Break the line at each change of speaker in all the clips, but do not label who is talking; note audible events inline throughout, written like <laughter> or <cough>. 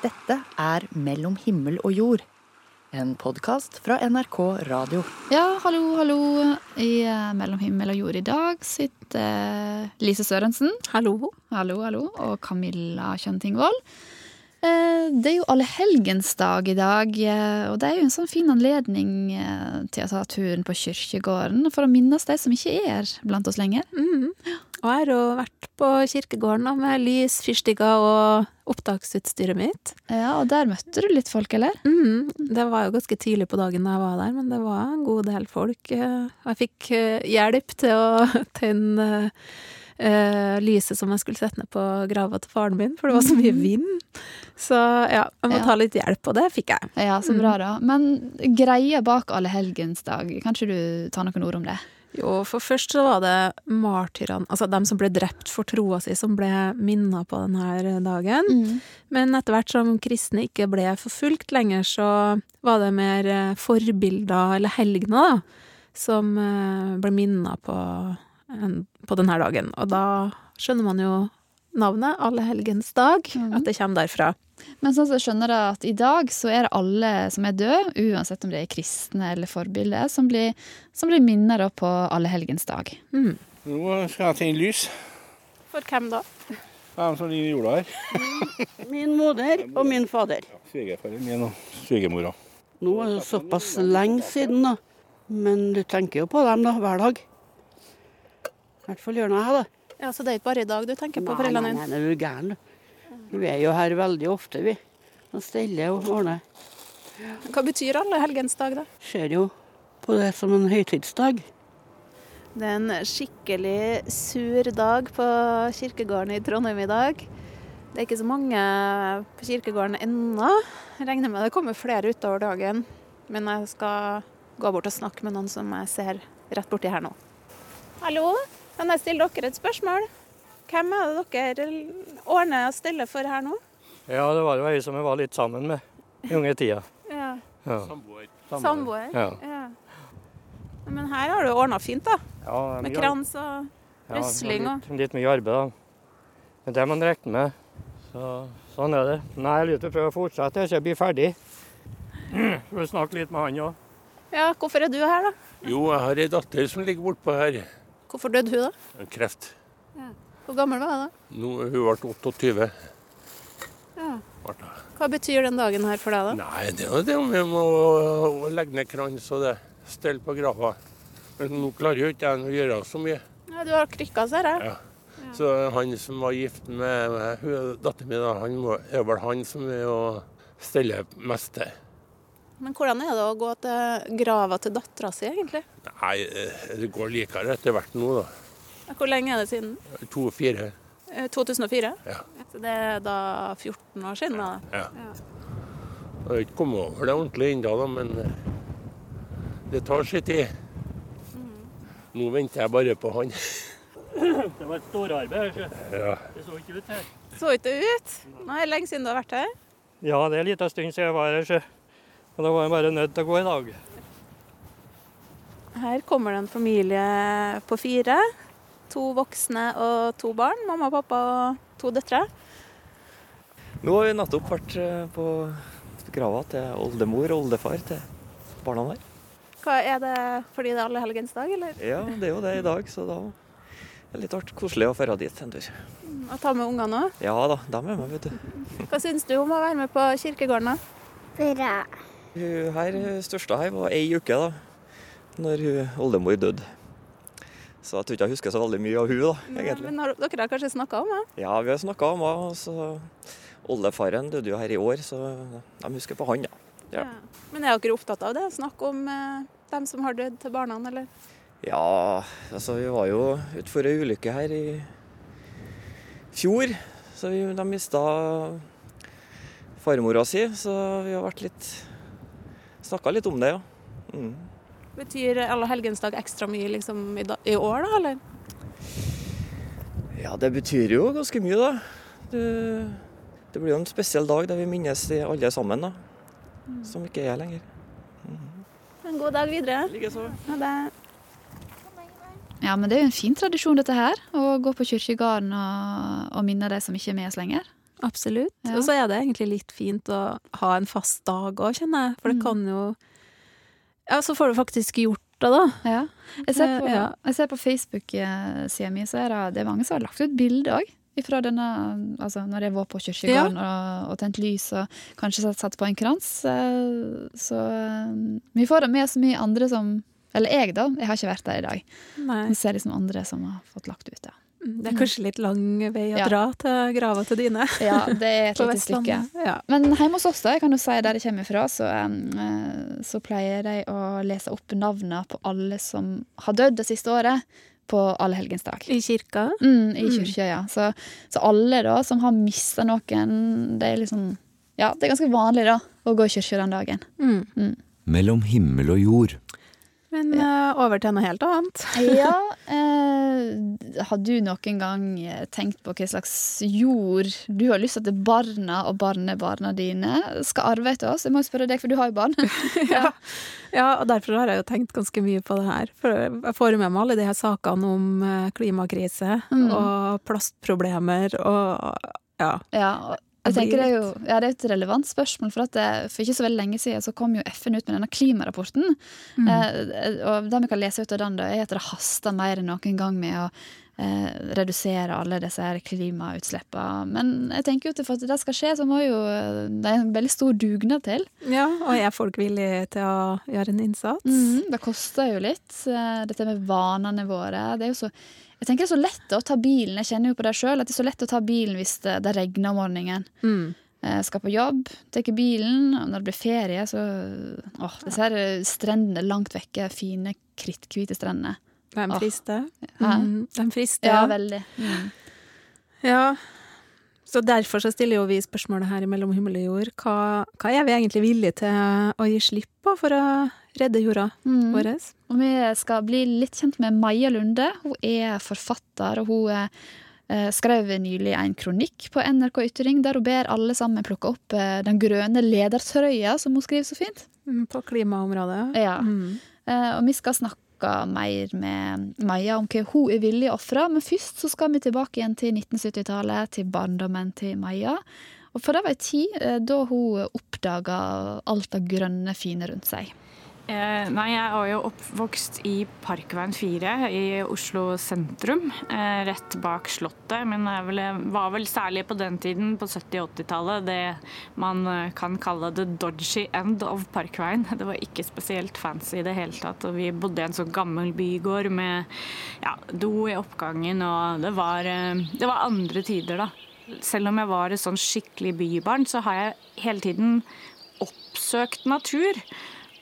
Dette er Mellom himmel og jord. En podkast fra NRK Radio.
Ja, hallo, hallo. I eh, Mellom himmel og jord i dag sitter eh, Lise Sørensen.
Hallo.
Hallo, hallo. Og Camilla Kjønn-Tingvold. Eh, Det er jo allehelgensdag i dag, eh, og det er jo en sånn fin anledning eh, til å ta turen på kirkegården for å minnes de som ikke er blant oss lenger.
Mhm. Og jeg har jo vært på kirkegården da, med lys, fyrstikker og opptaksutstyret mitt.
Ja, Og der møtte du litt folk, eller?
Mm, Det var jo ganske tidlig på dagen da jeg var der, men det var en god del folk. eh, Og jeg fikk eh, hjelp til å <laughs> tenne uh, lyset som jeg skulle sette ned på grava til faren min, for det var så mye vind. Så ja, jeg må
Ja.
ta litt hjelp, og det fikk jeg.
Ja, så bra, da. Men greia bak allehelgensdag, kan ikke du ta noen ord om det?
Jo, for først så var det martyrene, altså dem som ble drept for troa si, som ble minna på denne dagen.
Mm.
Men etter hvert som kristne ikke ble forfulgt lenger, så var det mer eh, forbilder, eller helgener, da, som eh, ble minna på, på denne dagen. Og da skjønner man jo navnet, Allehelgens-dag,
mm.
at det kommer derfra.
Men sånn som jeg skjønner det at i dag så er det alle som er døde, uansett om de er kristne eller forbilder, som blir, som blir minnet på allehelgens
dag. Mm.
Nå skal jeg tenne lys.
For hvem da?
Hvem som ligger i jorda her? <laughs>
Min moder og min fader.
Svigerfaren min og svigermora.
Nå er det såpass lenge siden, da. Men du tenker jo på dem da, hver dag. I hvert fall gjør nå jeg det.
Ja, Så det er ikke bare i dag du tenker på foreldrene dine?
nei,
nei,
nei, er du gæren, du. Vi er jo her veldig ofte, vi. Og steller og ordner.
Hva betyr Allehelgens-dag, da?
Ser jo på det som en høytidsdag.
Det er en skikkelig sur dag på kirkegården i Trondheim i dag. Det er ikke så mange på kirkegården ennå. Regner med det kommer flere utover dagen. Men jeg skal gå bort og snakke med noen som jeg ser rett borti her nå. Hallo, kan jeg stille dere et spørsmål? Hvem er det dere ordner og steller for her nå?
Ja, det var jo ei som jeg var litt sammen med i unge tida.
Ja,
Ja.
Samboer.
Samboer?
Ja.
Ja. Men her har du ordna fint, da.
Ja,
Med krans og
rusling
og
litt, litt mye arbeid, da. Men det må man regne med. Så, sånn er det. Nei, jeg lurer på å prøve å fortsette til jeg blir ferdig. Får snakke litt med han òg.
Ja, hvorfor er du her, da?
Jo, jeg har ei datter som ligger bortpå her.
Hvorfor døde hun, da?
Kreft.
Hvor gammel var hun da?
Nå, hun ble 28.
Ja. Hva betyr den dagen her for deg, da?
Nei, det er jo det vi må legge ned krans og det. Stelle på grava. Men nå klarer jo ikke jeg å gjøre så mye.
Ja, du har krykka, ser jeg.
Ja. Så han som var gift med med datteren min, han må, er vel han som er å stelle mest til.
Men hvordan er det å gå til grava til dattera si, egentlig?
Nei, eh, det går likere etter hvert nå, da.
Hvor lenge er det siden?
To-fire.
Eh, 2004?
Ja.
Så det er da 14 år siden, da?
Ja.
Ja.
Jeg har ikke kommet over det ordentlig ennå, da, men eh, det tar sin tid. Nå venter jeg bare på han. <clears throat>
Det var et storarbeid.
Ja.
Det så ikke ut her.
Så ikke ut? Nei, lenge siden du har vært her?
Ja, det er en liten stund siden jeg var her, så. Og da var jeg bare nødt til å gå i dag.
Her kommer det en familie på fire. To voksne og to barn. Mamma, pappa og to døtre.
Nå har vi nettopp vært eh, på grava til oldemor og oldefar til barna der.
Hva Er det fordi det er allehelgensdag, eller?
Ja, det er jo det i dag, så da er det litt artig koselig å dra dit en tur.
Å ta med ungene òg?
Ja da, de er med, vet du.
Hva syns du om å være med på kirkegården, da?
Bra.
Hun her, største her var ei uke da, når hun oldemor døde. Så jeg tror ikke jeg husker så veldig mye av hun da, egentlig.
Men har, dere har kanskje snakka om det?
Ja, vi har snakket om henne, så oldefaren døde jo her i år, så de husker på han, ja. Ja.
Men er dere opptatt av det? Snakk om eh, dem som har dødd til barna, eller?
Ja, altså vi var jo utfor ei ulykke her i fjor. Så vi, de mista farmora si, så vi har vært litt Snakka litt om det, ja. Mm.
Betyr allehelgensdag ekstra mye liksom, i, da, i år, da, eller?
Ja, det betyr jo ganske mye, da. Det, det blir jo en spesiell dag der vi minnes de alle sammen, da. Som ikke er her lenger.
En god dag videre.
Likeså.
Ha det.
Ja, men det er jo en fin tradisjon dette her, å gå på kirkegården og, og minne de som ikke er med oss lenger.
Absolutt.
Ja.
Og så er det egentlig litt fint å ha en fast dag òg, kjenner jeg. For det
Mm.
kan jo Ja, så får du faktisk gjort det, da.
Ja. Jeg ser på,
Eh, ja.
på Facebook-sida mi, så er det, det er mange som har lagt ut bilder òg. Fra denne, altså når jeg var på kirkegården og, og tent lys og kanskje satt, satt på en krans. eh, Så eh, vi får det med så mye andre som Eller jeg, da. Jeg har ikke vært der i dag.
Nei.
Vi ser liksom andre som har fått lagt ut det.
Det er kanskje litt lang vei å
Ja.
dra til grava til dine
Ja, det er et <laughs>
på
lite stykke.
Ja.
Men hjemme hos oss, da, jeg kan jo si der jeg kommer fra, så, eh, så pleier de å lese opp navnene på alle som har dødd det siste året, på allehelgensdag.
I kirka.
Mm, I
Mm.
ja. Så, så alle da som har mista noen, det er liksom Ja, det er ganske vanlig, da, å gå i kirka den dagen.
Mm.
Mellom himmel og jord.
Men eh, over til noe helt annet. <laughs>
Ja, <laughs> eh, har du noen gang eh, tenkt på hva slags jord du har lyst til at barna og barnebarna dine skal arve etter oss? Jeg må jo spørre deg, for du har jo barn. <laughs>
ja. ja, og derfor har jeg jo tenkt ganske mye på det her. For jeg får med meg alle de her sakene om eh, klimakrise
Mm.
og plastproblemer og ja.
Ja, og jeg tenker det er jo ja, det er et relevant spørsmål, for, at det, for ikke så veldig lenge siden så kom jo FN ut med denne klimarapporten.
Mm.
Eh, og det vi kan lese ut av den, da, er at det haster mer enn noen gang med å eh, redusere alle disse her klimautslippene. Men jeg tenker jo til for at det skal skje, så må jo eh, det er en veldig stor dugnad til.
ja, og er folk villige til å gjøre en innsats?
Mm, det koster jo litt. eh, Dette med vanene våre. Det er jo så jeg tenker det er så lett å ta bilen. Jeg kjenner jo på det sjøl. At det er så lett å ta bilen hvis det, det regner om morgenen.
Mm.
Eh, skal på jobb, tar bilen, og når det blir ferie, så Åh, disse her strendene langt vekke, fine, kritthvite strendene.
De frister.
Hæ?
Mm, de frister.
Ja, veldig. Mm.
Ja. Så derfor så stiller jo vi spørsmålet her i Mellom himmel og jord. Hva, hva er vi egentlig villige til å gi slipp på for å redde jorda
Mm.
vår?
Og vi skal bli litt kjent med Maja Lunde. Hun er forfatter, og hun eh, skrev nylig en kronikk på NRK Ytring der hun ber alle sammen plukke opp eh, den grønne ledertrøya, som hun skriver så fint.
Mm, På klimaområdet?
Ja.
Mm.
Eh, og vi skal snakke mer med Maja om hva hun er villig å ofre, men først så skal vi tilbake igjen til 1970-tallet, til barndommen til Maja. Og for det var en tid eh, da hun oppdaga alt det grønne, fine rundt seg.
Eh, nei, jeg er jo oppvokst i Parkveien 4 i Oslo sentrum, eh, rett bak Slottet. Men jeg vel, var vel særlig på den tiden, på 70- og 80-tallet, det man eh, kan kalle the dodgy end of Parkveien. <laughs> Det var ikke spesielt fancy i det hele tatt. Og vi bodde i en sånn gammel bygård med ja, do i oppgangen, og det var, eh, det var andre tider, da. Selv om jeg var et sånn skikkelig bybarn, så har jeg hele tiden oppsøkt natur.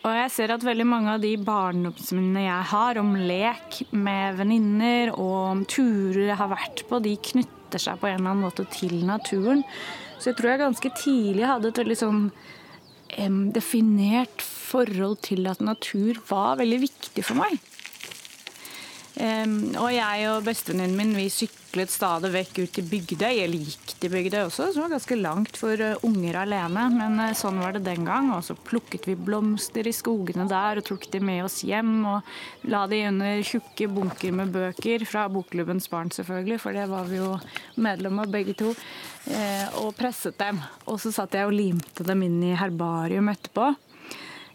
Og jeg ser at veldig mange av de barndomsminnene jeg har om lek med venninner og om turer jeg har vært på, de knytter seg på en eller annen måte til naturen. Så jeg tror jeg ganske tidlig hadde et veldig sånn em, definert forhold til at natur var veldig viktig for meg. Um, og jeg og bestevenninnen min vi syklet stadig vekk ut til Bygdøy. eller gikk til Bygdøy også, som var ganske langt for eh, unger alene. Men eh, sånn var det den gang. Og så plukket vi blomster i skogene der og tok de med oss hjem. Og la de under tjukke bunker med bøker, fra Bokklubbens barn selvfølgelig, for det var vi jo medlem av begge to. Eh, og presset dem. Og så satt jeg og limte dem inn i herbarium etterpå.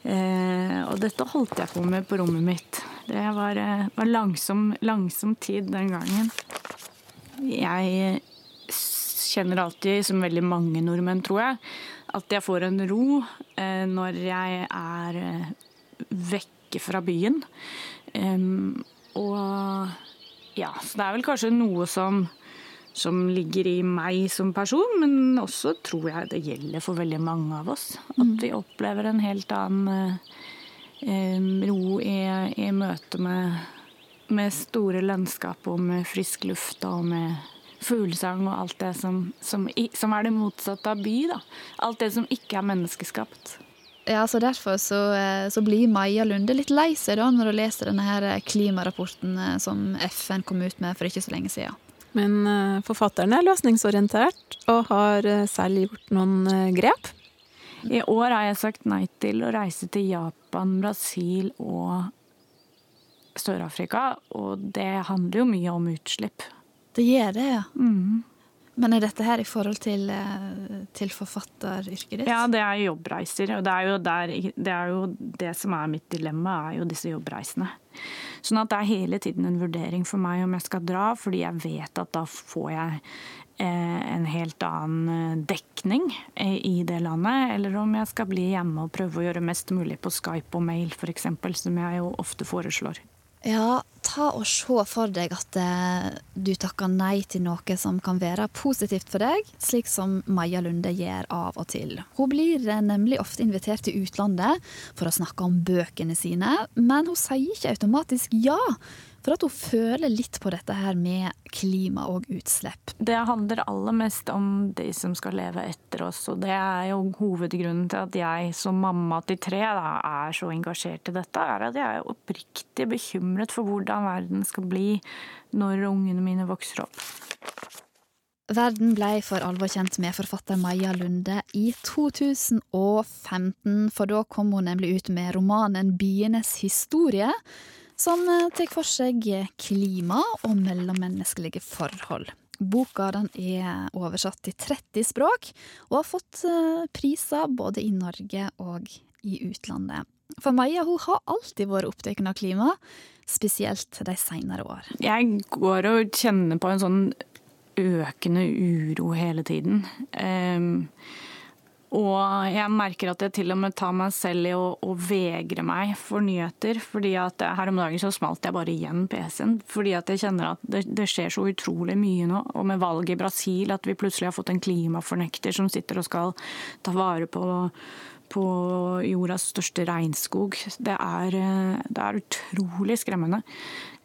Eh, og dette holdt jeg på med på rommet mitt. Det var, var langsom, langsom tid den gangen. Jeg kjenner alltid, som veldig mange nordmenn, tror jeg, at jeg får en ro eh, når jeg er eh, vekke fra byen. Og ja, så det er vel kanskje noe som som ligger i meg som person, men også tror jeg det gjelder for veldig mange av oss. At vi opplever en helt annen eh, ro i, i møte med, med store landskap og med frisk luft og med fuglesang og alt det som, som, som er det motsatte av by. Da. Alt det som ikke er menneskeskapt.
Ja, så Derfor så, eh, så blir Maja Lunde litt lei seg da når hun leser denne her klimarapporten eh, som FN kom ut med for ikke så lenge siden.
Men eh, forfatteren er løsningsorientert og har eh, selv gjort noen eh, grep.
I år har jeg sagt nei til å reise til Japan, Brasil og Sør-Afrika, og det handler jo mye om utslipp.
Det gjør det, ja.
Mm.
Men er dette her i forhold til, eh, til forfatteryrket ditt?
Ja, det er jobbreiser. Og det er, jo der, det er jo det som er mitt dilemma, er jo disse jobbreisene. Sånn at det er hele tiden en vurdering for meg om jeg skal dra, fordi jeg vet at da får jeg eh, en helt annen eh, dekning eh, i det landet, eller om jeg skal bli hjemme og prøve å gjøre mest mulig på Skype og mail f.eks., som jeg jo ofte foreslår.
Ja, ta og se for deg at eh, du takker nei til noe som kan være positivt for deg, slik som Maja Lunde gjør av og til. Hun blir eh, nemlig ofte invitert til utlandet for å snakke om bøkene sine, men hun sier ikke automatisk ja. For at hun føler litt på dette her med klima og utslipp.
Det handler aller mest om de som skal leve etter oss, og det er jo hovedgrunnen til at jeg som mamma til tre da, er så engasjert i dette, er at jeg er oppriktig bekymret for hvordan verden skal bli når ungene mine vokser opp.
Verden ble for alvor kjent med forfatter Maja Lunde i 2015, for da kom hun nemlig ut med romanen Bienes historie som eh, tar for seg klima og mellommenneskelige forhold. Boka er oversatt til 30 språk, og har fått eh, priser både i Norge og i utlandet. For Maja hun har alltid vært opptatt av klima, spesielt de senere år.
Jeg går og kjenner på en sånn økende uro hele tiden. Um, og jeg merker at jeg til og med tar meg selv i å, å vegre meg for nyheter. fordi at Her om dagen så smalt jeg bare igjen PC-en. Fordi at jeg kjenner at det, det, skjer så utrolig mye nå. Og med valget i Brasil, at vi plutselig har fått en klimafornekter som sitter og skal ta vare på, på jordas største regnskog. Det er, det er utrolig skremmende.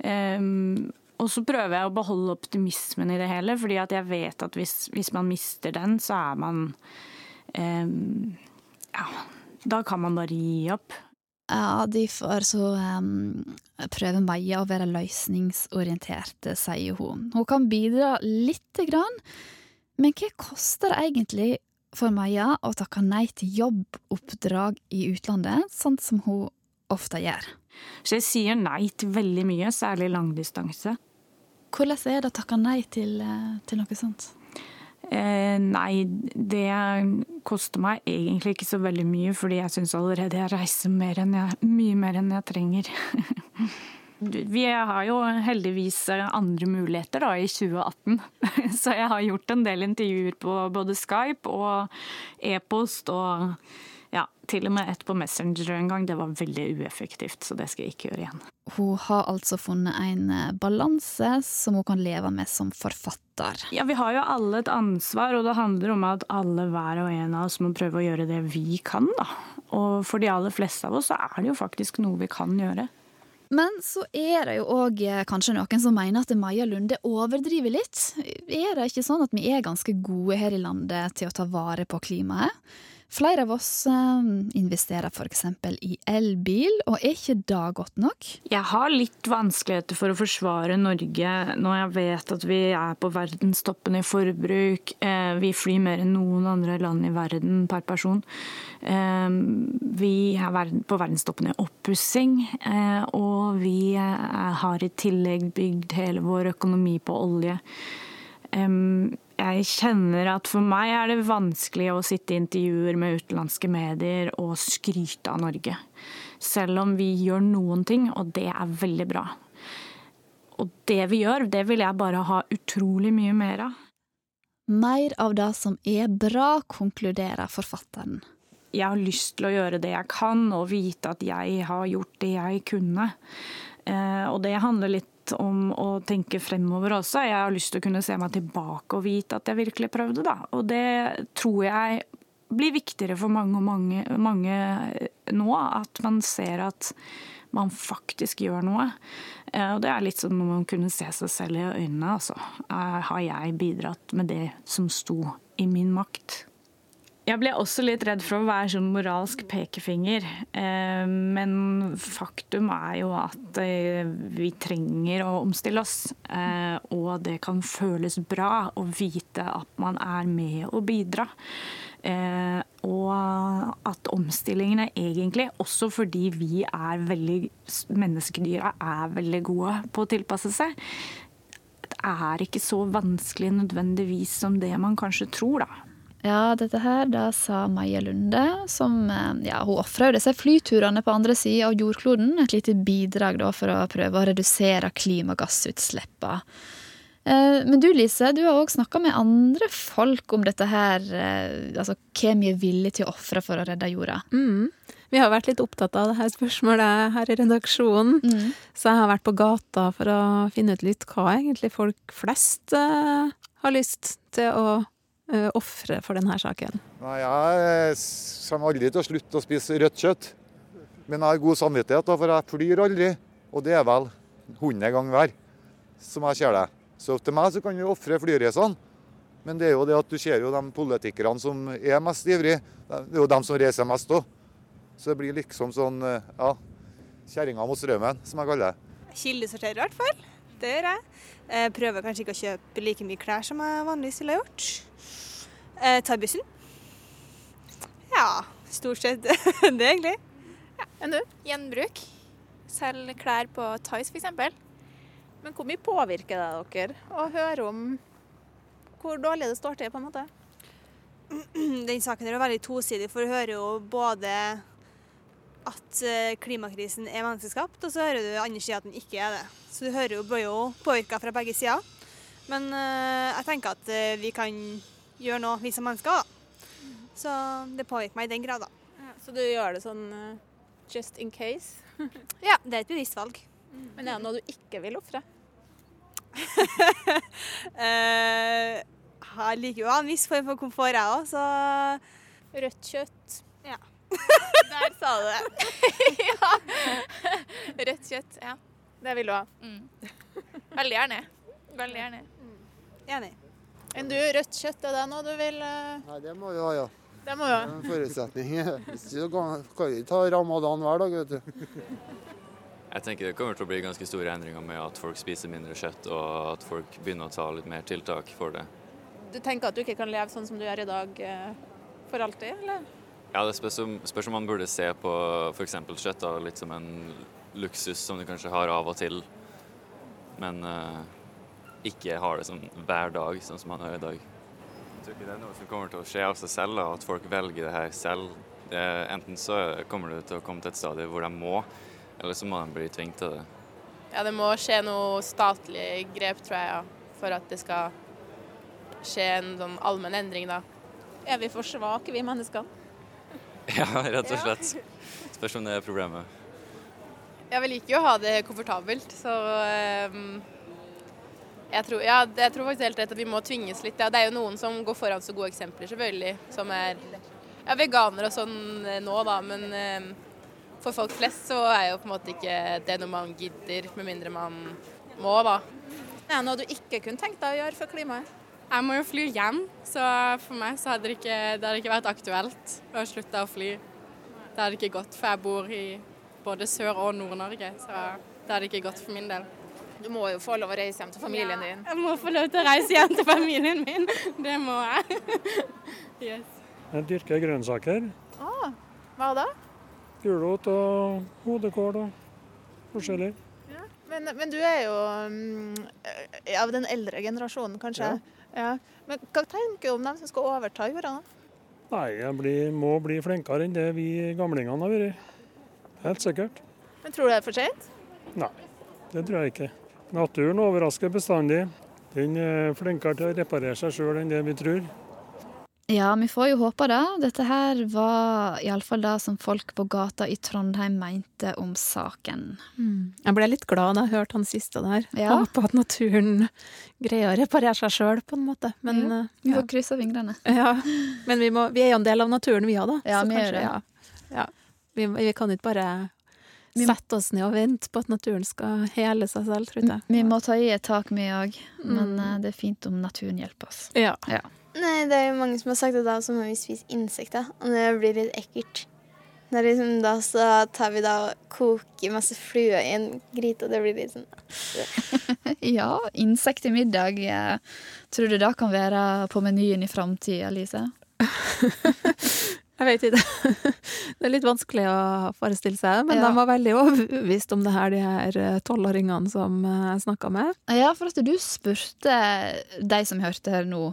Um, og så prøver jeg å beholde optimismen i det hele, fordi at jeg vet at hvis, hvis man mister den, så er man ja, da kan man bare gi opp.
Ja, derfor så um, prøver Maja å være løsningsorientert, sier hun. Hun kan bidra lite grann, men hva koster det egentlig for Maja å takke nei til jobboppdrag i utlandet, sånn som hun ofte gjør?
Så jeg sier nei til veldig mye, særlig langdistanse.
Hvordan er det å takke nei til, eh, til noe sånt?
Eh, nei, det koster meg egentlig ikke så veldig mye, fordi jeg syns allerede jeg reiser mer jeg, mye mer enn jeg trenger. <laughs> Vi har jo heldigvis andre muligheter da i 2018, <laughs> så jeg har gjort en del intervjuer på både Skype og e-post og ja, til og med et på Messenger en gang. Det var veldig ueffektivt, så det skal jeg ikke gjøre igjen.
Hun har altså funnet en eh, balanse som hun kan leve med som forfatter.
Ja, vi har jo alle et ansvar, og det handler om at alle hver og en av oss må prøve å gjøre det vi kan, da. Og for de aller fleste av oss så er det jo faktisk noe vi kan gjøre.
Men så er det jo òg eh, kanskje noen som mener at Maja Lunde overdriver litt. Er det ikke sånn at vi er ganske gode her i landet til å ta vare på klimaet? Flere av oss eh, investerer f.eks. i elbil, og er ikke det godt nok?
Jeg har litt vanskeligheter for å forsvare Norge når jeg vet at vi er på verdenstoppen i forbruk. Eh, vi flyr mer enn noen andre land i verden per person. Eh, vi er på verdenstoppen i oppussing, og vi har i tillegg bygd hele vår økonomi på olje jeg kjenner at for meg er det vanskelig å sitte i intervjuer med utenlandske medier og skryte av Norge. Selv om vi gjør noen ting, og det er veldig bra. Og det vi gjør, det vil jeg bare ha utrolig mye mer av.
Mer av det som er bra, konkluderer forfatteren.
Jeg har lyst til å gjøre det jeg kan, og vite at jeg har gjort det jeg kunne. Eh, og det handler litt om å tenke fremover også. Jeg har lyst til å kunne se meg tilbake og vite at jeg virkelig prøvde, da. Og det tror jeg blir viktigere for mange og mange, mange nå. At man ser at man faktisk gjør noe. Eh, og det er litt som om man kunne se seg selv i øynene, altså. Eh, har jeg bidratt med det som sto i min makt? Jeg ble også litt redd for å være sånn moralsk pekefinger. Eh, men faktum er jo at eh, vi trenger å omstille oss. Eh, og det kan føles bra å vite at man er med å bidra. Og at omstillingene egentlig, også fordi vi er veldig menneskedyra er veldig gode på å tilpasse seg, Det er ikke så vanskelig nødvendigvis som det man kanskje tror, da.
Ja, dette her da sa Maja Lunde, som eh, ja, hun ofra disse flyturene på andre sida av jordkloden. Et lite bidrag da for å prøve å redusere klimagassutslippene. Eh, Men du Lise, du har òg snakka med andre folk om dette her. eh, Altså hva vi er villige til å ofre for å redde jorda.
Mm. Vi har vært litt opptatt av det her spørsmålet her i redaksjonen.
Mm.
Så jeg har vært på gata for å finne ut litt hva egentlig folk flest uh, har lyst til å ofre for denne saken.
Nei, Jeg eh, kommer aldri til å slutte å spise rødt kjøtt. Men jeg har god samvittighet, for jeg flyr aldri. Og det er vel 100 ganger hver, som jeg ser det. Så til meg så kan vi ofre flyreisene. Men det er jo det at du ser jo de politikerne som er mest ivrige. Det er jo dem som reiser mest òg. Så det blir liksom sånn, eh, ja Kjerringa mot strømmen, som jeg kaller det.
Kildesorterer i hvert fall. Det gjør jeg. jeg. Prøver kanskje ikke å kjøpe like mye klær som jeg vanligvis ville gjort. Jeg tar bussen. Ja, stort sett <laughs> det, egentlig. Ja. Enn du?
Gjenbruk. Selge klær på Tice f.eks.
Men hvor mye påvirker det dere å høre om hvor dårlig det står til, på en måte? <clears throat>
Den saken er jo veldig tosidig, for du hører jo både at eh, klimakrisen er menneskeskapt, og så hører du andre sida at den ikke er det. Så du hører jo, blir jo påvirka fra begge sider. Men eh, jeg tenker at eh, vi kan gjøre noe, vi som mennesker, da. Så det påvirker meg i den grad, da.
Så du gjør det sånn just in case? <laughs>
Ja, det er et bevisst valg.
Men er det noe du ikke vil ofre? <laughs>
Jeg liker jo en viss form for komfort, jeg òg, så
Rødt kjøtt.
Ja.
Der sa du det. <laughs> ja. Rødt kjøtt. Ja.
Det vil du ha.
Veldig gjerne. Veldig gjerne.
Enig.
Enn du, rødt kjøtt, er det noe du vil uh...
Nei, det må vi ha, ja.
Det må du ha.
Det er en forutsetning. <laughs> Hvis du kan ikke ta ramadan hver dag, vet du.
Jeg tenker det kommer til å bli ganske store endringer med at folk spiser mindre kjøtt, og at folk begynner å ta litt mer tiltak for det.
Du tenker at du ikke kan leve sånn som du gjør i dag eh, for alltid, eller?
Ja, Det spørs om, spørs om man burde se på f.eks. kjøtt da, litt som en luksus som du kanskje har av og til, men uh, ikke har det som hver dag, sånn som man har i dag. Jeg tror ikke det er noe som kommer til å skje av seg selv, da, at folk velger det her selv. Det, enten så kommer du til å komme til et stadie hvor de må, eller så må de bli tvunget til det.
Ja, det må skje noe statlig grep, tror jeg, ja, for at det skal skje en sånn allmenn endring, da.
Er vi for svake, vi menneskene? <laughs>
Ja, rett og slett. Spørs om det er problemet.
Ja, vi liker jo å ha det komfortabelt, så um, jeg, tror, ja, jeg tror faktisk helt rett at vi må tvinges litt. Ja. Det er jo noen som går foran så gode eksempler, selvfølgelig, som er ja, veganere og sånn eh, nå, da, men um, for folk flest så er jo på en måte ikke det noe man gidder, med mindre man må, da.
Er det noe du ikke kunne tenkt deg å gjøre for klimaet?
Jeg må jo fly hjem, så for meg så hadde det ikke, det hadde ikke vært aktuelt å slutte å fly. Det hadde ikke gått, for jeg bor i både Sør- og Nord-Norge, så det hadde ikke gått for min del.
Du må jo få lov å reise hjem til familien din.
Jeg må få lov til å reise hjem til familien min, det må jeg. <laughs> yes.
Jeg dyrker grønnsaker.
Ah, hva da?
Gulrot og hodekål og forskjellig.
Men, men du er jo um, av den eldre generasjonen, kanskje? Ja. Men hva tenker du om dem som skal overta jorda?
Nei, jeg blir, må bli flinkere enn det vi gamlingene har vært. Helt sikkert.
Men tror du det er for sent?
Nei, det tror jeg ikke. Naturen overrasker bestandig. Den er flinkere til å reparere seg sjøl enn det vi tror.
Ja, vi får jo håpe det. Dette her var iallfall det som folk på gata i Trondheim mente om saken.
Jeg ble litt glad da jeg hørte han siste der.
Ja.
Håper at naturen greier å reparere seg sjøl, på en måte. Men,
Ja,
eh,
vi
ja.
får krysse fingrene.
Ja, men vi, må, vi er jo en del av naturen, vi òg, da.
Ja,
Så
vi gjør
kanskje,
det.
Ja, ja. Vi, vi kan ikke bare sette oss ned og vente på at naturen skal hele seg selv, tror jeg.
Vi må ta i et tak, vi òg. Men
Mm.
eh, det er fint om naturen hjelper oss.
Ja. Ja.
Nei, det er jo mange som har sagt at da så må vi spise insekter, og det blir litt ekkelt. Det er liksom da så tar vi da og koker masse fluer i en gryte, og det blir litt sånn <laughs>
ja, insekt i middag. eh, Tror du det kan være på menyen i framtida, Lise? <laughs>
Jeg vet ikke. <laughs> Det er litt vanskelig å forestille seg, men
Ja.
de var veldig overbevist om det her, de her eh, tolvåringene som eh, jeg snakka med.
Ja, for at du spurte de som hørte her nå,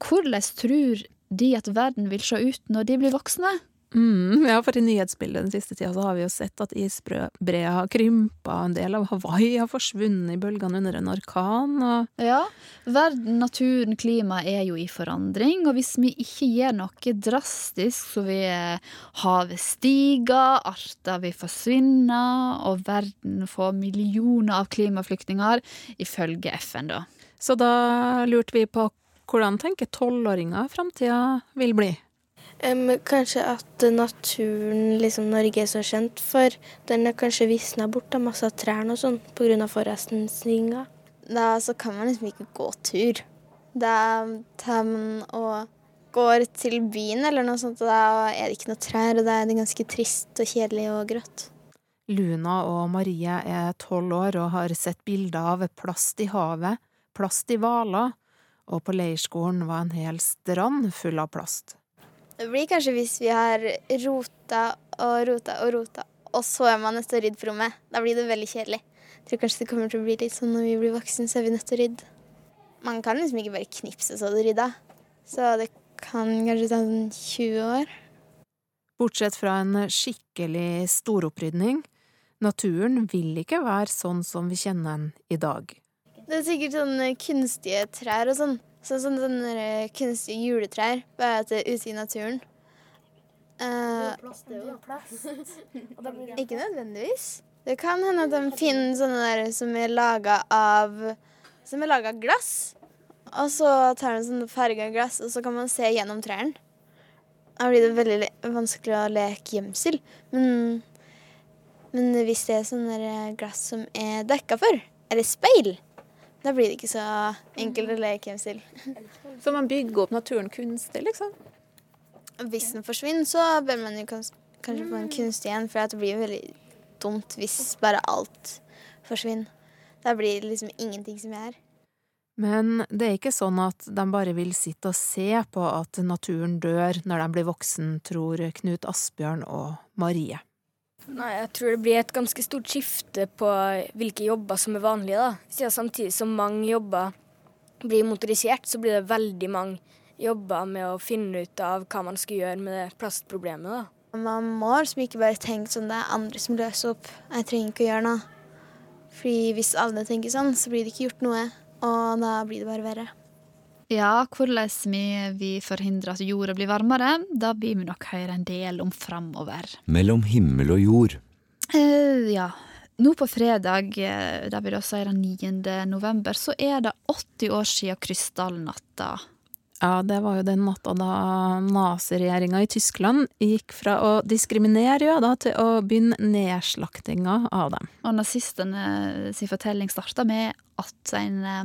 hvordan tror de at verden vil se ut når de blir voksne?
Mm, ja, for i nyhetsbildet den siste tida så har vi jo sett at isbreet har krympa, en del av Hawaii har forsvunnet i bølgene under en orkan, og
Ja, verden, naturen, klimaet er jo i forandring, og hvis vi ikke gjør noe drastisk, så vil havet stige, arter vil forsvinne, og verden får millioner av klimaflyktninger, ifølge FN, da.
Så da lurte vi på hvordan tenker tolvåringer framtida vil bli?
Em, kanskje at naturen liksom Norge er så kjent for, den er kanskje visna bort av masse av trærne og sånn pga. forurensninga. Da så kan man liksom ikke gå tur. Da tar man og går til byen eller noe sånt, og da er det ikke noe trær, og da er det ganske trist og kjedelig og grått.
Luna og Marie er tolv år og har sett bilder av plast i havet, plast i hvaler, og på leirskolen var en hel strand full av plast.
Det blir kanskje hvis vi har rota og rota og rota, og så er man nødt til å rydde på rommet. Da blir det veldig kjedelig. Jeg tror kanskje det kommer til å bli litt sånn når vi blir voksne, så er vi nødt til å rydde. Man kan liksom ikke bare knipse så det rydda. Så det kan kanskje ta sånn 20 år.
Bortsett fra en skikkelig storopprydning, naturen vil ikke være sånn som vi kjenner den i dag.
Det er sikkert sånne kunstige trær og sånn. Sånn som sånne kunstige juletrær, bare at det er ute i naturen. Eh, <laughs> ikke nødvendigvis. Det kan hende at de finner sånne der som er laga av Som er laga av glass. Og så tar de sånn farga glass, og så kan man se gjennom trærne. Da blir det veldig vanskelig å leke gjemsel. Men, men hvis det er sånne glass som er dekka for, eller speil, da blir det ikke så enkelt å leke gjemsel.
Så man bygger opp naturen kunstig, liksom?
Hvis den forsvinner, så bør man jo kanskje få en kunstig igjen, for det blir jo veldig dumt hvis bare alt forsvinner. Da blir det liksom ingenting som er her.
Men det er ikke sånn at de bare vil sitte og se på at naturen dør når de blir voksen, tror Knut Asbjørn og Marie.
Nei, jeg tror det blir et ganske stort skifte på hvilke jobber som er vanlige. da. Siden samtidig som mange jobber blir motorisert, så blir det veldig mange jobber med å finne ut av hva man skal gjøre med det plastproblemet. da.
Man må liksom ikke bare tenke sånn det er andre som løser opp. Jeg trenger ikke å gjøre noe. Fordi hvis alle tenker sånn, så blir det ikke gjort noe. Og da blir det bare verre.
Ja, hvordan vi, vi forhindrer at jorda blir varmere, da blir vi nok høre en del om framover.
Mellom himmel og jord.
Uh, ja. Nå på fredag, eh, det vil da si den 9. november, så er det 80 år siden krystallnatta.
Ja, det var jo den natta da naziregjeringa i Tyskland gikk fra å diskriminere jøder til å begynne nedslaktinga av dem.
Og nazistene sin fortelling starta med at en eh,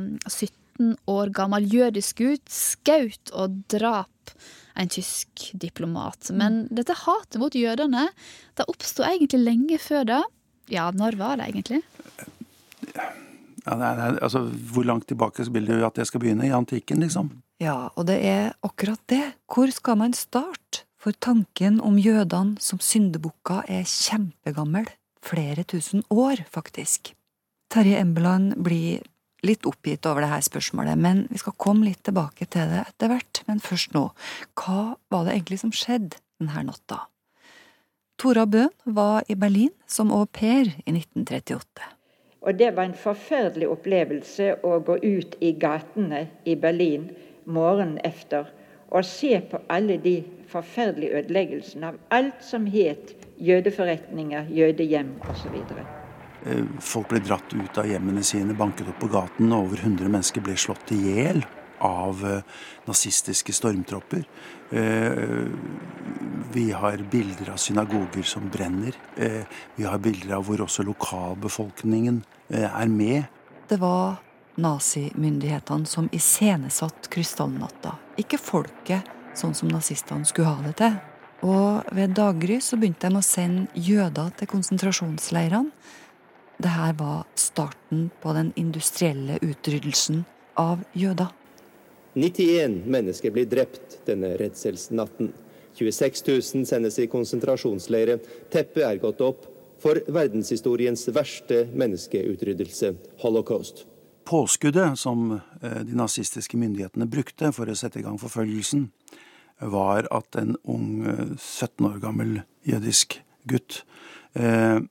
17 år gammel jødisk gutt skaut og drap en tysk diplomat. Men dette hatet mot jødene det oppsto egentlig lenge før det. Ja, når var det egentlig?
Ja, det er, altså, hvor langt tilbake vil du at jeg skal begynne? I antikken, liksom?
Ja, og det er akkurat det. Hvor skal man starte? For tanken om jødene som syndebukker er kjempegammel. Flere tusen år, faktisk. Terje Embeland blir litt oppgitt over det her spørsmålet, men vi skal komme litt tilbake til det etter hvert. Men først nå, hva var det egentlig som skjedde denne natta? Tora Bøhn var i Berlin som au pair i 1938.
Og det var en forferdelig opplevelse å gå ut i gatene i Berlin morgenen etter og se på alle de forferdelige ødeleggelsene av alt som het jødeforretninger, jødehjem osv.
Eh, Folk ble dratt ut av hjemmene sine, banket opp på gaten. og Over 100 mennesker ble slått i hjel av eh, nazistiske stormtropper. Eh, Vi har bilder av synagoger som brenner. Vi har bilder av hvor også lokalbefolkningen er med.
Det var nazimyndighetene som iscenesatte krystallnatta, ikke folket sånn som nazistene skulle ha det til. Og ved daggry så begynte de å sende jøder til konsentrasjonsleirene. Det her var starten på den industrielle utryddelsen av jøder.
91 mennesker blir drept denne redselsnatten.
26 000 sendes i konsentrasjonsleire. Teppet er gått opp for verdenshistoriens verste menneskeutryddelse, holocaust.
Påskuddet som eh, de nazistiske myndighetene brukte for å sette i gang forfølgelsen, var at en ung 17 år gammel jødisk gutt eh,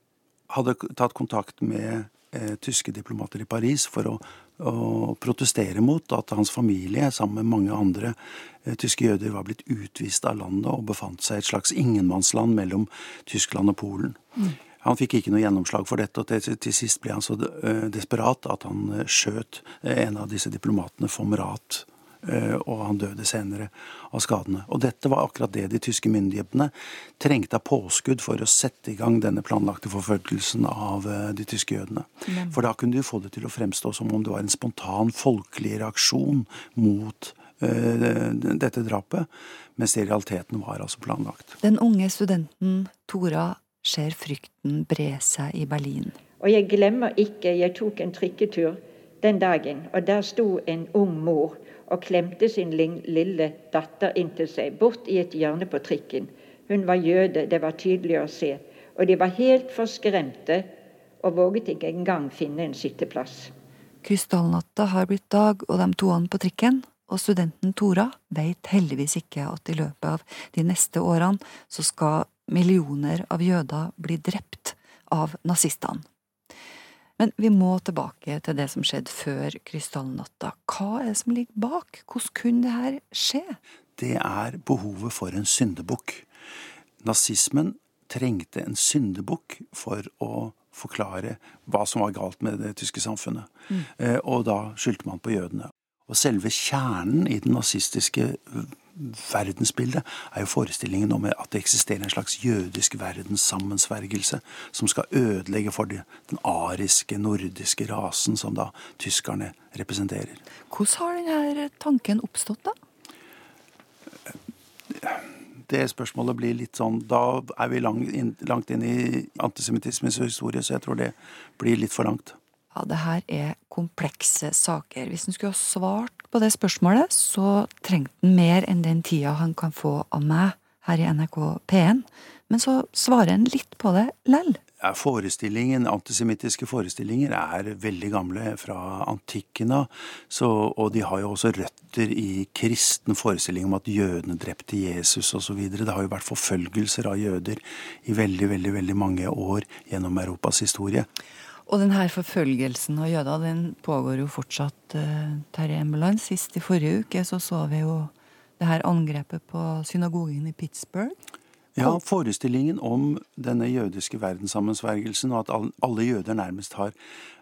hadde tatt kontakt med eh, tyske diplomater i Paris for å, å, protestere mot at hans familie, sammen med mange andre eh, tyske jøder, var blitt utvist av landet og befant seg i et slags ingenmannsland mellom Tyskland og Polen. Mm. Han fikk ikke noe gjennomslag for dette, og til, til sist ble han så desperat at han skjøt en av disse diplomatene von Rat og han døde senere av skadene. Og dette var akkurat det de tyske myndighetene trengte av påskudd for å sette i gang denne planlagte forfølgelsen av de tyske jødene. For da kunne de få det til å fremstå som om det var en spontan folkelig reaksjon mot uh, dette drapet, mens det i realiteten var altså planlagt.
Den unge studenten Tora ser frykten bre seg i Berlin.
Og jeg glemmer ikke, jeg tok en trikketur den dagen, og der sto en ung mor og klemte sin lille datter inntil seg, bort i et hjørne på trikken. Hun var jøde, det var tydelig å se. Og de var helt forskremte og våget ikke engang finne en sitteplass.
Krystallnatta har blitt dag, og de toene på trikken og studenten Tora veit heldigvis ikke at i løpet av de neste årene så skal millioner av jøder bli drept av nazistene. Men vi må tilbake til det som skjedde før krystallnatta. Hva er det som ligger bak? Hvordan kunne det her skje?
Det er behovet for en syndebukk. Nazismen trengte en syndebukk for å forklare hva som var galt med det tyske samfunnet. Mm. Eh, og da skyldte man på jødene. Og selve kjernen i den nazistiske verdensbildet er jo forestillingen om at det eksisterer en slags jødisk verdenssammensvergelse som skal ødelegge for den ariske, nordiske rasen som da tyskerne representerer.
Hvordan har denne tanken oppstått, da?
Det spørsmålet blir litt sånn Da er vi langt inn, langt inn i antisemittismens historie, så jeg tror det blir litt for langt.
Ja, det her er komplekse saker. Hvis en skulle ha svart på det spørsmålet, så trengte han mer enn den tida han kan få av meg her i NRK P1. Men så svarer han litt på det lell.
Ja, forestillingen, Antisemittiske forestillinger er veldig gamle, fra antikken av. Og de har jo også røtter i kristen forestilling om at jødene drepte Jesus osv. Det har jo vært forfølgelser av jøder i veldig, veldig, veldig mange år gjennom Europas historie.
Og denne forfølgelsen av jøder den pågår jo fortsatt, uh, Terje Embeland. Sist i forrige uke så så vi jo det her angrepet på synagogen i Pittsburgh.
Ja, forestillingen om denne jødiske verdenssammensvergelsen, og at alle jøder nærmest har,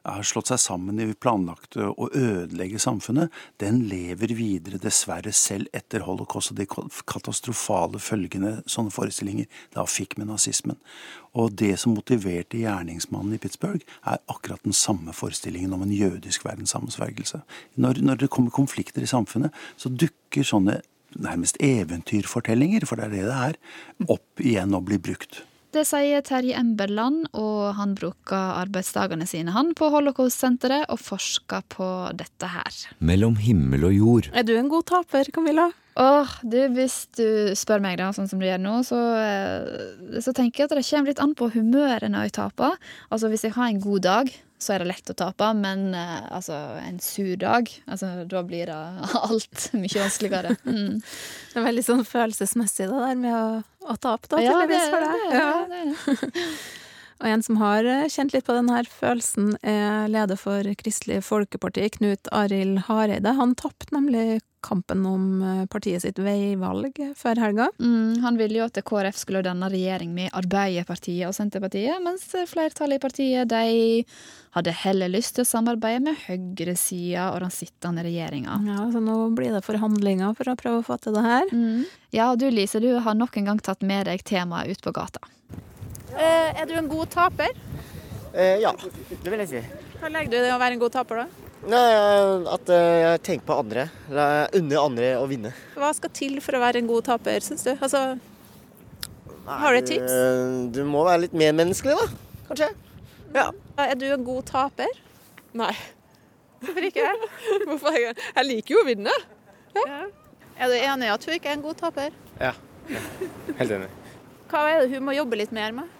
har slått seg sammen i planlagt å ødelegge samfunnet, den lever videre dessverre selv etter holocaust og de katastrofale følgene sånne forestillinger da fikk med nazismen. Og det som motiverte gjerningsmannen i Pittsburgh, er akkurat den samme forestillingen om en jødisk verdenssammensvergelse. Når, når det kommer konflikter i samfunnet, så dukker sånne nærmest eventyrfortellinger, for det er det det er, opp igjen og blir brukt.
Det sier Terje Emberland, og han bruker arbeidsdagene sine han på Holocaust-senteret og forsker på dette her.
Mellom himmel og jord.
Er du en god taper, Camilla?
Åh, du, Hvis du spør meg, da, sånn som du gjør nå, så, eh, så tenker jeg at det kommer litt an på humøret når jeg taper. Altså, Hvis jeg har en god dag, så er det lett å tape, men uh, altså, en sur dag, altså, da blir det <laughs> alt mye vanskeligere. Mm.
Det er veldig sånn følelsesmessig, det der med å, å tape, da, ja, tydeligvis, for deg. Ja, det er det. <laughs> Og en som har eh, kjent litt på denne følelsen, er leder for Kristelig Folkeparti, Knut Arild Hareide. Han tapte nemlig kampen om eh, partiet sitt veivalg før helga.
Mm, han ville jo at KrF skulle danne regjering med Arbeiderpartiet og Senterpartiet, mens flertallet i partiet de hadde heller lyst til å samarbeide med høyresida og den sittende regjeringa.
Ja, så nå blir det forhandlinger for å prøve å få til det her.
Mm. Ja, du Lise, du har nok en gang tatt med deg temaet ut på gata.
Eh, er du en god taper?
Eh, ja, det vil jeg si.
Hva legger du i det å være en god taper, da?
Nei, At eh, jeg tenker på andre. Unner andre å vinne.
Hva skal til for å være en god taper, syns du? Altså, Nei, har du et tips?
Du, du må være litt mer menneskelig, da. Kanskje. Ja.
Er du en god taper?
Nei.
Hvorfor ikke?
Hvorfor? Jeg liker jo å vinne.
Ja. Ja. Er du enig i at du ikke er en god taper?
Ja.
Helt enig.
Hva er det hun må jobbe litt mer med?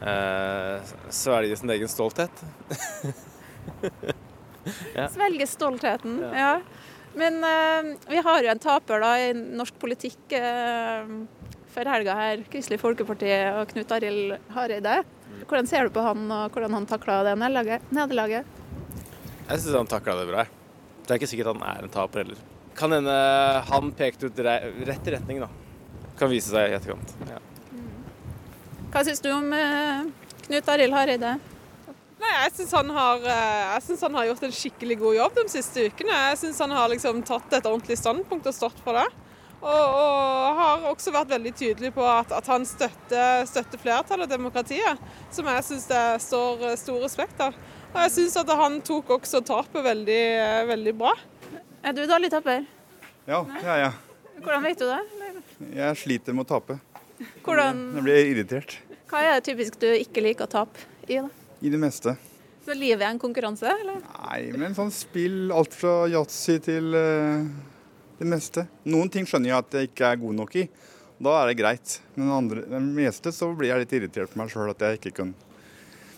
Eh, Svelge sin egen stolthet. <laughs> ja.
Svelge stoltheten, ja. Men eh, vi har jo en taper da i norsk politikk eh, for helga her. Kristelig Folkeparti og Knut Arild Hareide. Hvordan ser du på han, og hvordan han takla det nederlaget?
Jeg syns han takla det bra. Det er ikke sikkert han er en taper heller. Kan hende han pekte ut Rett rett retning, da. Kan vise seg i etterkant. Ja.
Hva syns du om eh, Knut Arild Hareide?
Nei, Jeg syns han, har, eh, jeg synes han har gjort en skikkelig god jobb de siste ukene. Jeg syns han har liksom tatt et ordentlig standpunkt og stått for det. Og, og har også vært veldig tydelig på at, at han støtter, støtter flertallet og demokratiet, som jeg syns det står stor respekt av. Og jeg syns at han tok også tapet veldig, veldig bra.
Er du dårlig taper?
Ja, det er jeg.
Hvordan vet du det?
Jeg sliter med å tape.
Hvordan,
Jeg blir irritert
hva er det typisk du ikke liker å tape i? da?
i det meste.
Så livet er en konkurranse, eller?
Nei, men sånn spill, alt fra yatzy til uh, det meste. Noen ting skjønner jeg at jeg ikke er god nok i. Da er det greit. Men andre, det meste så blir jeg litt irritert på meg sjøl at jeg ikke kan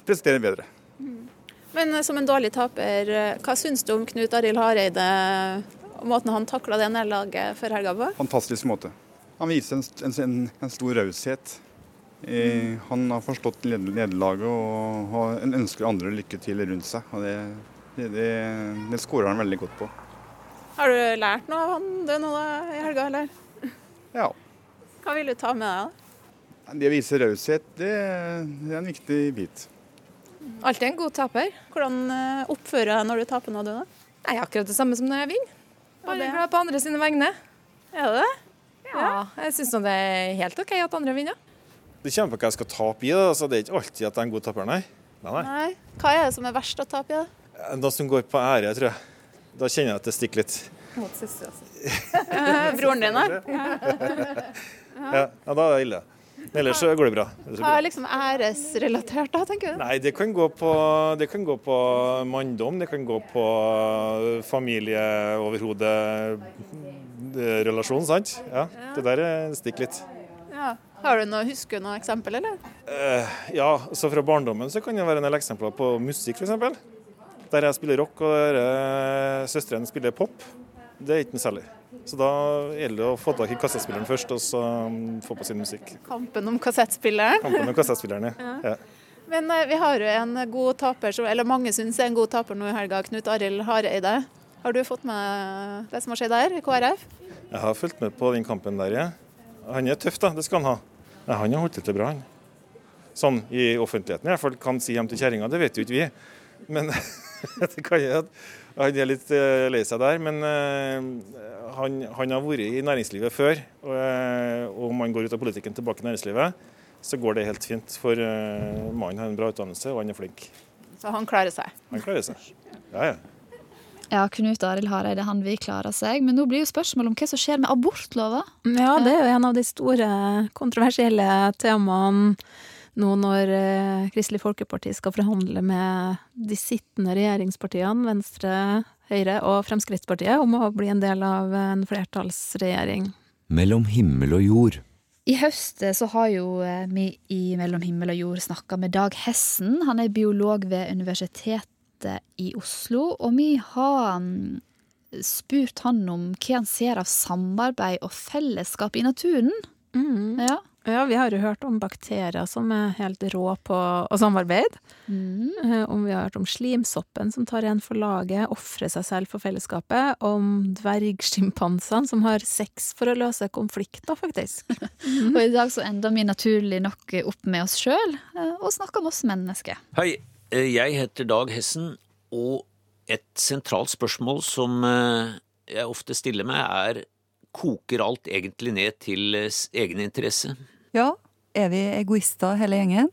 prestere bedre.
Men eh, som en dårlig taper, eh, hva syns du om Knut Arild Hareide og måten han takla det nederlaget før helga på?
Fantastisk måte. Han viser en, en, en stor raushet. Mm. han har forstått ned- nederlaget og og ønsker andre lykke til rundt seg. Og det, det, det, det skårer han veldig godt på.
Har du lært noe av han det nå da, i helga, eller?
Ja.
Hva vil du ta med deg? da?
Det å vise raushet, det, det er en viktig bit.
Alltid en god taper. Hvordan eh, oppfører du deg når du taper nå, du da?
Nei, akkurat det samme som når jeg vinner. Bare glad på andre sine vegne.
Er det det?
Ja, jeg syns det er helt OK at andre vinner.
Det kommer på hva jeg skal tape i. Det Altså, det er ikke alltid at jeg er en god taper, nei. nei, nei.
Nei. Hva er det som er verst å tape i? det?
Det som går på ære, tror jeg. Da kjenner jeg at det stikker litt.
Mot søstera si. <laughs> Broren din, da?
Ja, ja da er det ille. Ellers så går det bra. Så
Hva er liksom æresrelatert, da, tenker du?
Nei, det kan gå på, det kan gå på manndom, det kan gå på familieoverhodet-relasjon, sant? Ja, det der eh, stikker litt.
Ja. Har du noe, Husker du noe eksempel, eller?
Eh, ja, så fra barndommen så kan det være en del eksempler på musikk, f.eks. Der jeg spiller rock og der, eh, søsteren spiller pop. Det er ikke noe særlig. Så da gjelder det å få tak i kassettspilleren først, og så um, få på sin musikk.
Kampen om kassettspilleren?
Kampen om kassettspilleren, <laughs> ja. ja.
Men eh, vi har jo en god taper, som- eller mange syns er en god taper nå i helga, Knut Arild Hareide. Har du fått med det som har skjedd der i KrF?
Jeg har fulgt med på den kampen der, ja. Han er tøff, da. Det skal han ha. Ja, han har holdt det til bra, han. Sånn i offentligheten i hvert fall. Kan si hjem til kjerringa, det vet jo ikke vi. Men <laughs> det kan jeg at han er litt eh, lei seg der. Men eh, han, han har vært i næringslivet før. Og eh, om han går ut av politikken tilbake i næringslivet, så går det helt fint. For mannen har en bra utdannelse, og han er flink.
Så han klarer seg.
Han klarer seg. Ja, ja.
Ja, Knut Arild Hareide han vil klare seg, men nå blir jo spørsmålet om hva som skjer med abortlova.
Ja, det er jo en av de store kontroversielle temaene nå når eh, Kristelig Folkeparti skal forhandle med de sittende regjeringspartiene, Venstre, Høyre og Fremskrittspartiet, om å bli en del av en flertallsregjering.
Mellom himmel og jord.
I høst eh, så har jo eh, vi i Mellom himmel og jord snakka med Dag Hessen. Han er biolog ved Universitetet i Oslo, og vi har mm, spurt han om hva han ser av samarbeid og fellesskap i naturen.
Ja. ja, vi har jo hørt om bakterier som er helt rå på å samarbeide. Mm. Om vi har hørt om slimsoppen som tar igjen for laget, ofrer seg selv for fellesskapet. Om dvergsjimpansene som har sex for å løse konflikter, faktisk. <laughs>
Og i dag så ender vi naturlig nok opp med oss sjøl, og snakker om oss mennesker.
Hei, eh, jeg heter Dag Hessen, og et sentralt spørsmål som eh, jeg ofte stiller meg, er koker alt egentlig ned til egen interesse?
Ja, er vi egoister hele gjengen?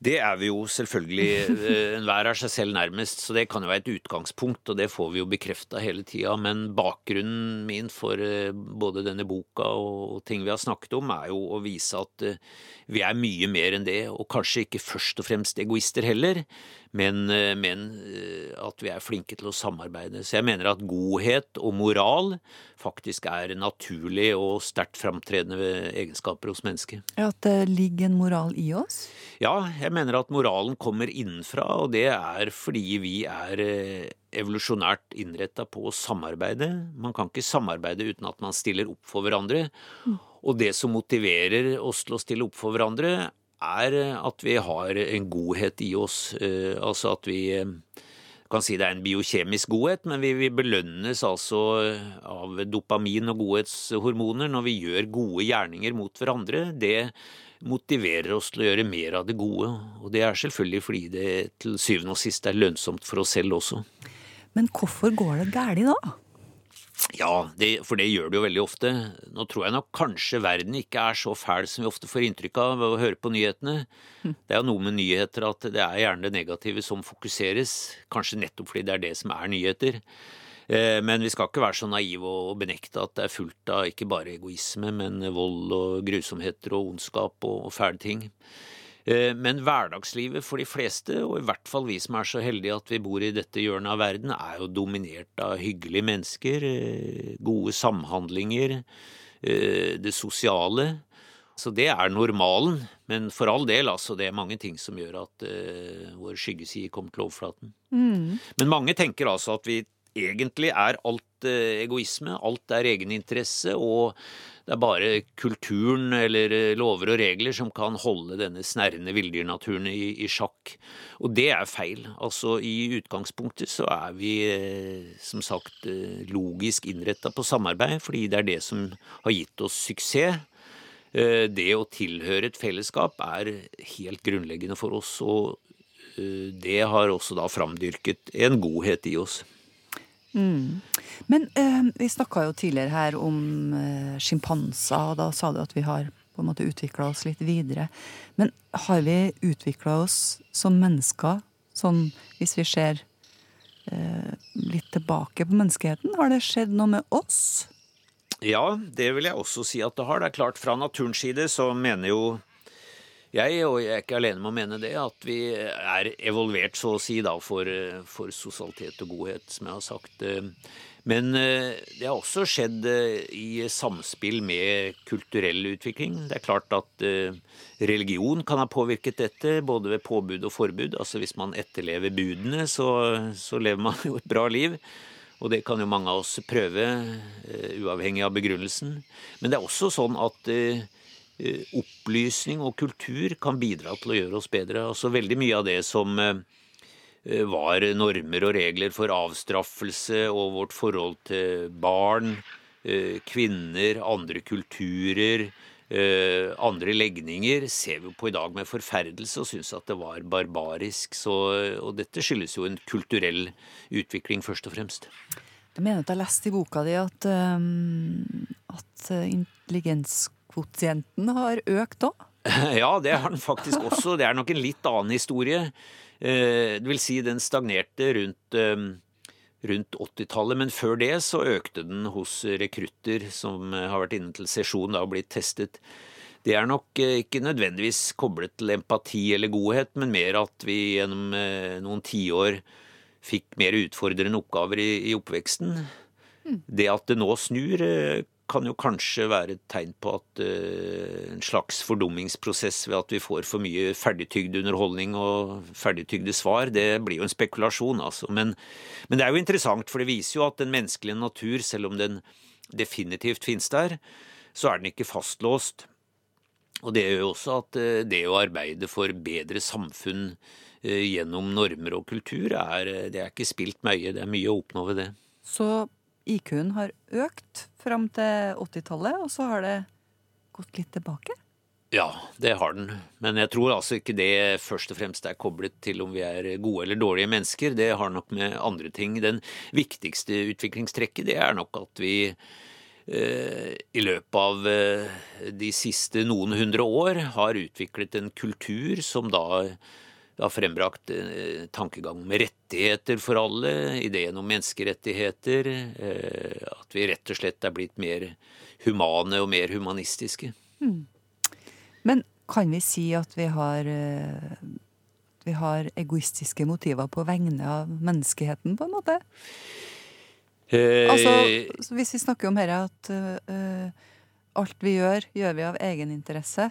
Det er vi jo selvfølgelig. eh, Enhver er seg selv nærmest, så det kan jo være et utgangspunkt, og det får vi jo bekrefta hele tida. Men bakgrunnen min for eh, både denne boka og ting vi har snakket om, er jo å vise at eh, vi er mye mer enn det, og kanskje ikke først og fremst egoister heller, men, eh, men eh, at vi er flinke til å samarbeide. Så jeg mener at godhet og moral faktisk er naturlig og sterkt framtredende egenskaper hos mennesket.
At det ligger en moral i oss?
Ja, jeg mener at moralen kommer innenfra, og det er fordi vi er eh, evolusjonært innretta på å samarbeide. Man kan ikke samarbeide uten at man stiller opp for hverandre. Og det som motiverer oss til å stille opp for hverandre, er at vi har en godhet i oss. Eh, altså at vi eh, kan si det er en biokjemisk godhet, men vi belønnes altså av dopamin og godhetshormoner når vi gjør gode gjerninger mot hverandre. Det motiverer oss til å gjøre mer av det gode, og det er selvfølgelig fordi det til syvende og sist er lønnsomt for oss selv også.
Men hvorfor går det galt da?
Ja, det, for det gjør det jo veldig ofte. Nå tror jeg nok kanskje verden ikke er så fæl som vi ofte får inntrykk av ved å høre på nyhetene. Det er jo noe med nyheter at det er gjerne det negative som fokuseres. Kanskje nettopp fordi det er det som er nyheter. Eh, men vi skal ikke være så naive og benekte at det er fullt av ikke bare egoisme, men vold og grusomheter og ondskap og fæle ting. Eh, men hverdagslivet for de fleste, og i hvert fall vi som er så heldige at vi bor i dette hjørnet av verden, er jo dominert av hyggelige mennesker, eh, gode samhandlinger, eh, det sosiale. Så det er normalen. Men for all del, altså, det er mange ting som gjør at uh, vår skyggeside kommer til overflaten.
Mm.
Men mange tenker altså at vi egentlig er alt uh, egoisme, alt er egeninteresse, og det er bare kulturen eller eh, lover og regler som kan holde denne snerrende villdyrnaturen i, i, sjakk. Og det er feil. Altså i utgangspunktet så er vi eh, som sagt eh, logisk innretta på samarbeid, fordi det er det som har gitt oss suksess. Det å tilhøre et fellesskap er helt grunnleggende for oss, og det har også da framdyrket en godhet i oss.
Mm. Men eh, vi snakka jo tidligere her om eh, sjimpanser, og da sa du at vi har på en måte utvikla oss litt videre. Men har vi utvikla oss som mennesker, sånn hvis vi ser eh, litt tilbake på menneskeheten? Har det skjedd noe med oss?
Ja, det vil jeg også si at det har. Det er klart, fra naturens side så mener jo jeg, og jeg er ikke alene med å mene det, at vi er evolvert, så å si, da, for, for sosialitet og godhet, som jeg har sagt. Men eh, det har også skjedd eh, i samspill med kulturell utvikling. Det er klart at eh, religion kan ha påvirket dette, både ved påbud og forbud. Altså hvis man etterlever budene, så, så lever man <laughs> jo et bra liv. Og det kan jo mange av oss prøve, uavhengig av begrunnelsen. Men det er også sånn at Eh, opplysning og kultur kan bidra til å gjøre oss bedre. Altså Veldig mye av det som eh, eh, var normer og regler for avstraffelse og vårt forhold til barn, kvinner, andre kulturer, andre legninger, ser vi på i dag med forferdelse og syns at det var barbarisk. Så, og dette skyldes jo en kulturell utvikling, først og fremst.
Jeg mener at jeg leste i boka di at, um, at intelligens kvotienten har økt òg?
Ja, det har den faktisk også. Det er nok en litt annen historie. Det vil si, den stagnerte rundt, rundt 80-tallet, men før det så økte den hos rekrutter som har vært inne til sesjon og blitt testet. Det er nok ikke nødvendigvis koblet til empati eller godhet, men mer at vi gjennom noen tiår fikk mer utfordrende oppgaver i, i oppveksten. Det at det nå snur, kan jo kanskje være et tegn på at uh, en slags fordummingsprosess ved at vi får for mye ferdigtygd underholdning og ferdigtygde svar, det blir jo en spekulasjon, altså. Men, men, det er jo interessant, for det viser jo at den menneskelige natur, selv om den definitivt finnes der, så er den ikke fastlåst. Og det gjør jo også at uh, det å arbeide for bedre samfunn uh, gjennom normer og kultur, er, det er ikke spilt mye. Det er mye å oppnå ved det.
Så IQ-en har økt fram til 80-tallet, og så har det gått litt tilbake?
Ja, det har den. Men jeg tror altså ikke det først og fremst er koblet til om vi er gode eller dårlige mennesker. Det har nok med andre ting. Den viktigste utviklingstrekket det er nok at vi eh, i løpet av eh, de siste noen hundre år har utviklet en kultur som da det har frembrakt eh, tankegang med rettigheter for alle, ideen om menneskerettigheter. Eh, at vi rett og slett er blitt mer humane og mer humanistiske. Mm.
Men kan vi si at vi har eh, vi har egoistiske motiver på vegne av menneskeheten, på en måte?
Eh,
Altså, hvis vi snakker om dette at øh, alt vi gjør, gjør vi av egeninteresse.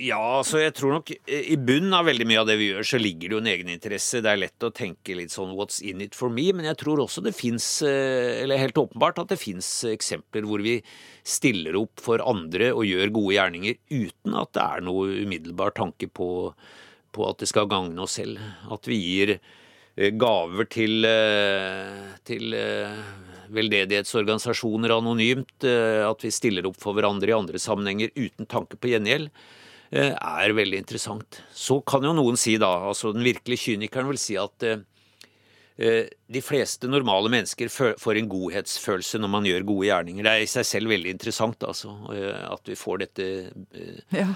Ja, altså jeg tror nok eh, i bunnen av veldig mye av det vi gjør, så ligger det jo en egeninteresse. Det er lett å tenke litt sånn 'what's in it for me', men jeg tror også det fins, eller helt åpenbart at det fins eksempler hvor vi stiller opp for andre og gjør gode gjerninger uten at det er noe umiddelbar tanke på, på at det skal gagne oss selv. At vi gir eh, gaver til, eh, til eh, veldedighetsorganisasjoner anonymt, eh, at vi stiller opp for hverandre i andre sammenhenger uten tanke på gjengjeld, eh, er veldig interessant. Så kan jo noen si da, altså den virkelige kynikeren vil si at eh, eh, de fleste normale mennesker får en godhetsfølelse når man gjør gode gjerninger. Det er i seg selv veldig interessant, altså, eh, at vi får dette eh,
Ja.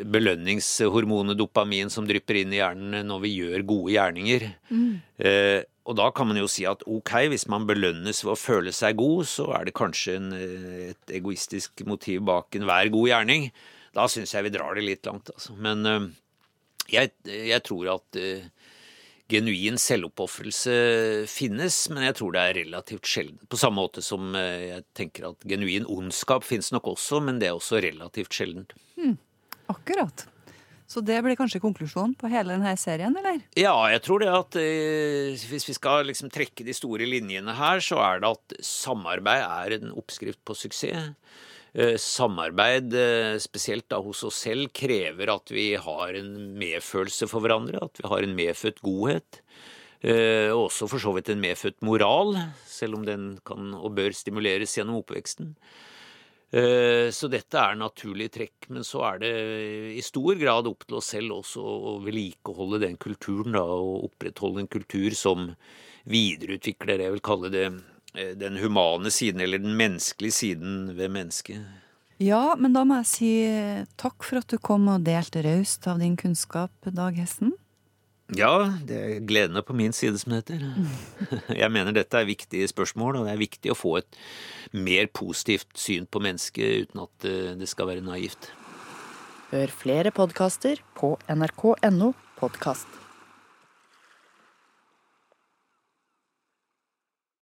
belønningshormonet dopamin som drypper inn i hjernen når vi gjør gode gjerninger.
Mm.
Eh, og da kan man jo si at ok, hvis man belønnes ved å føle seg god, så er det kanskje en, eh, et egoistisk motiv bak enhver god gjerning. Da syns jeg vi drar det litt langt, altså. Men eh, jeg, jeg tror at eh, genuin selvoppofrelse finnes, men jeg tror det er relativt sjelden. På samme måte som eh, jeg tenker at genuin ondskap finnes nok også, men det er også relativt sjeldent.
Mm, akkurat. Så det blir kanskje konklusjonen på hele denne serien, eller?
Ja, jeg tror det at eh, hvis vi skal liksom trekke de store linjene her, så er det at samarbeid er en oppskrift på suksess. Eh, samarbeid, eh, spesielt da hos oss selv, krever at vi har en medfølelse for hverandre, at vi har en medfødt godhet. Eh, og også for så vidt en medfødt moral, selv om den kan og bør stimuleres gjennom oppveksten. Så dette er naturlige trekk, men så er det i stor grad opp til oss selv også å vedlikeholde den kulturen, da, og opprettholde en kultur som videreutvikler det jeg vil kalle det den humane siden, eller den menneskelige siden ved mennesket.
Ja, men da må jeg si takk for at du kom og delte raust av din kunnskap, Dag Hesten.
Ja, det er gledende på min side, som det heter. <laughs> Jeg mener dette er viktige spørsmål, og det er viktig å få et mer positivt syn på mennesket uten at eh, det skal være naivt.
Hør flere podkaster på nrk.no podkast.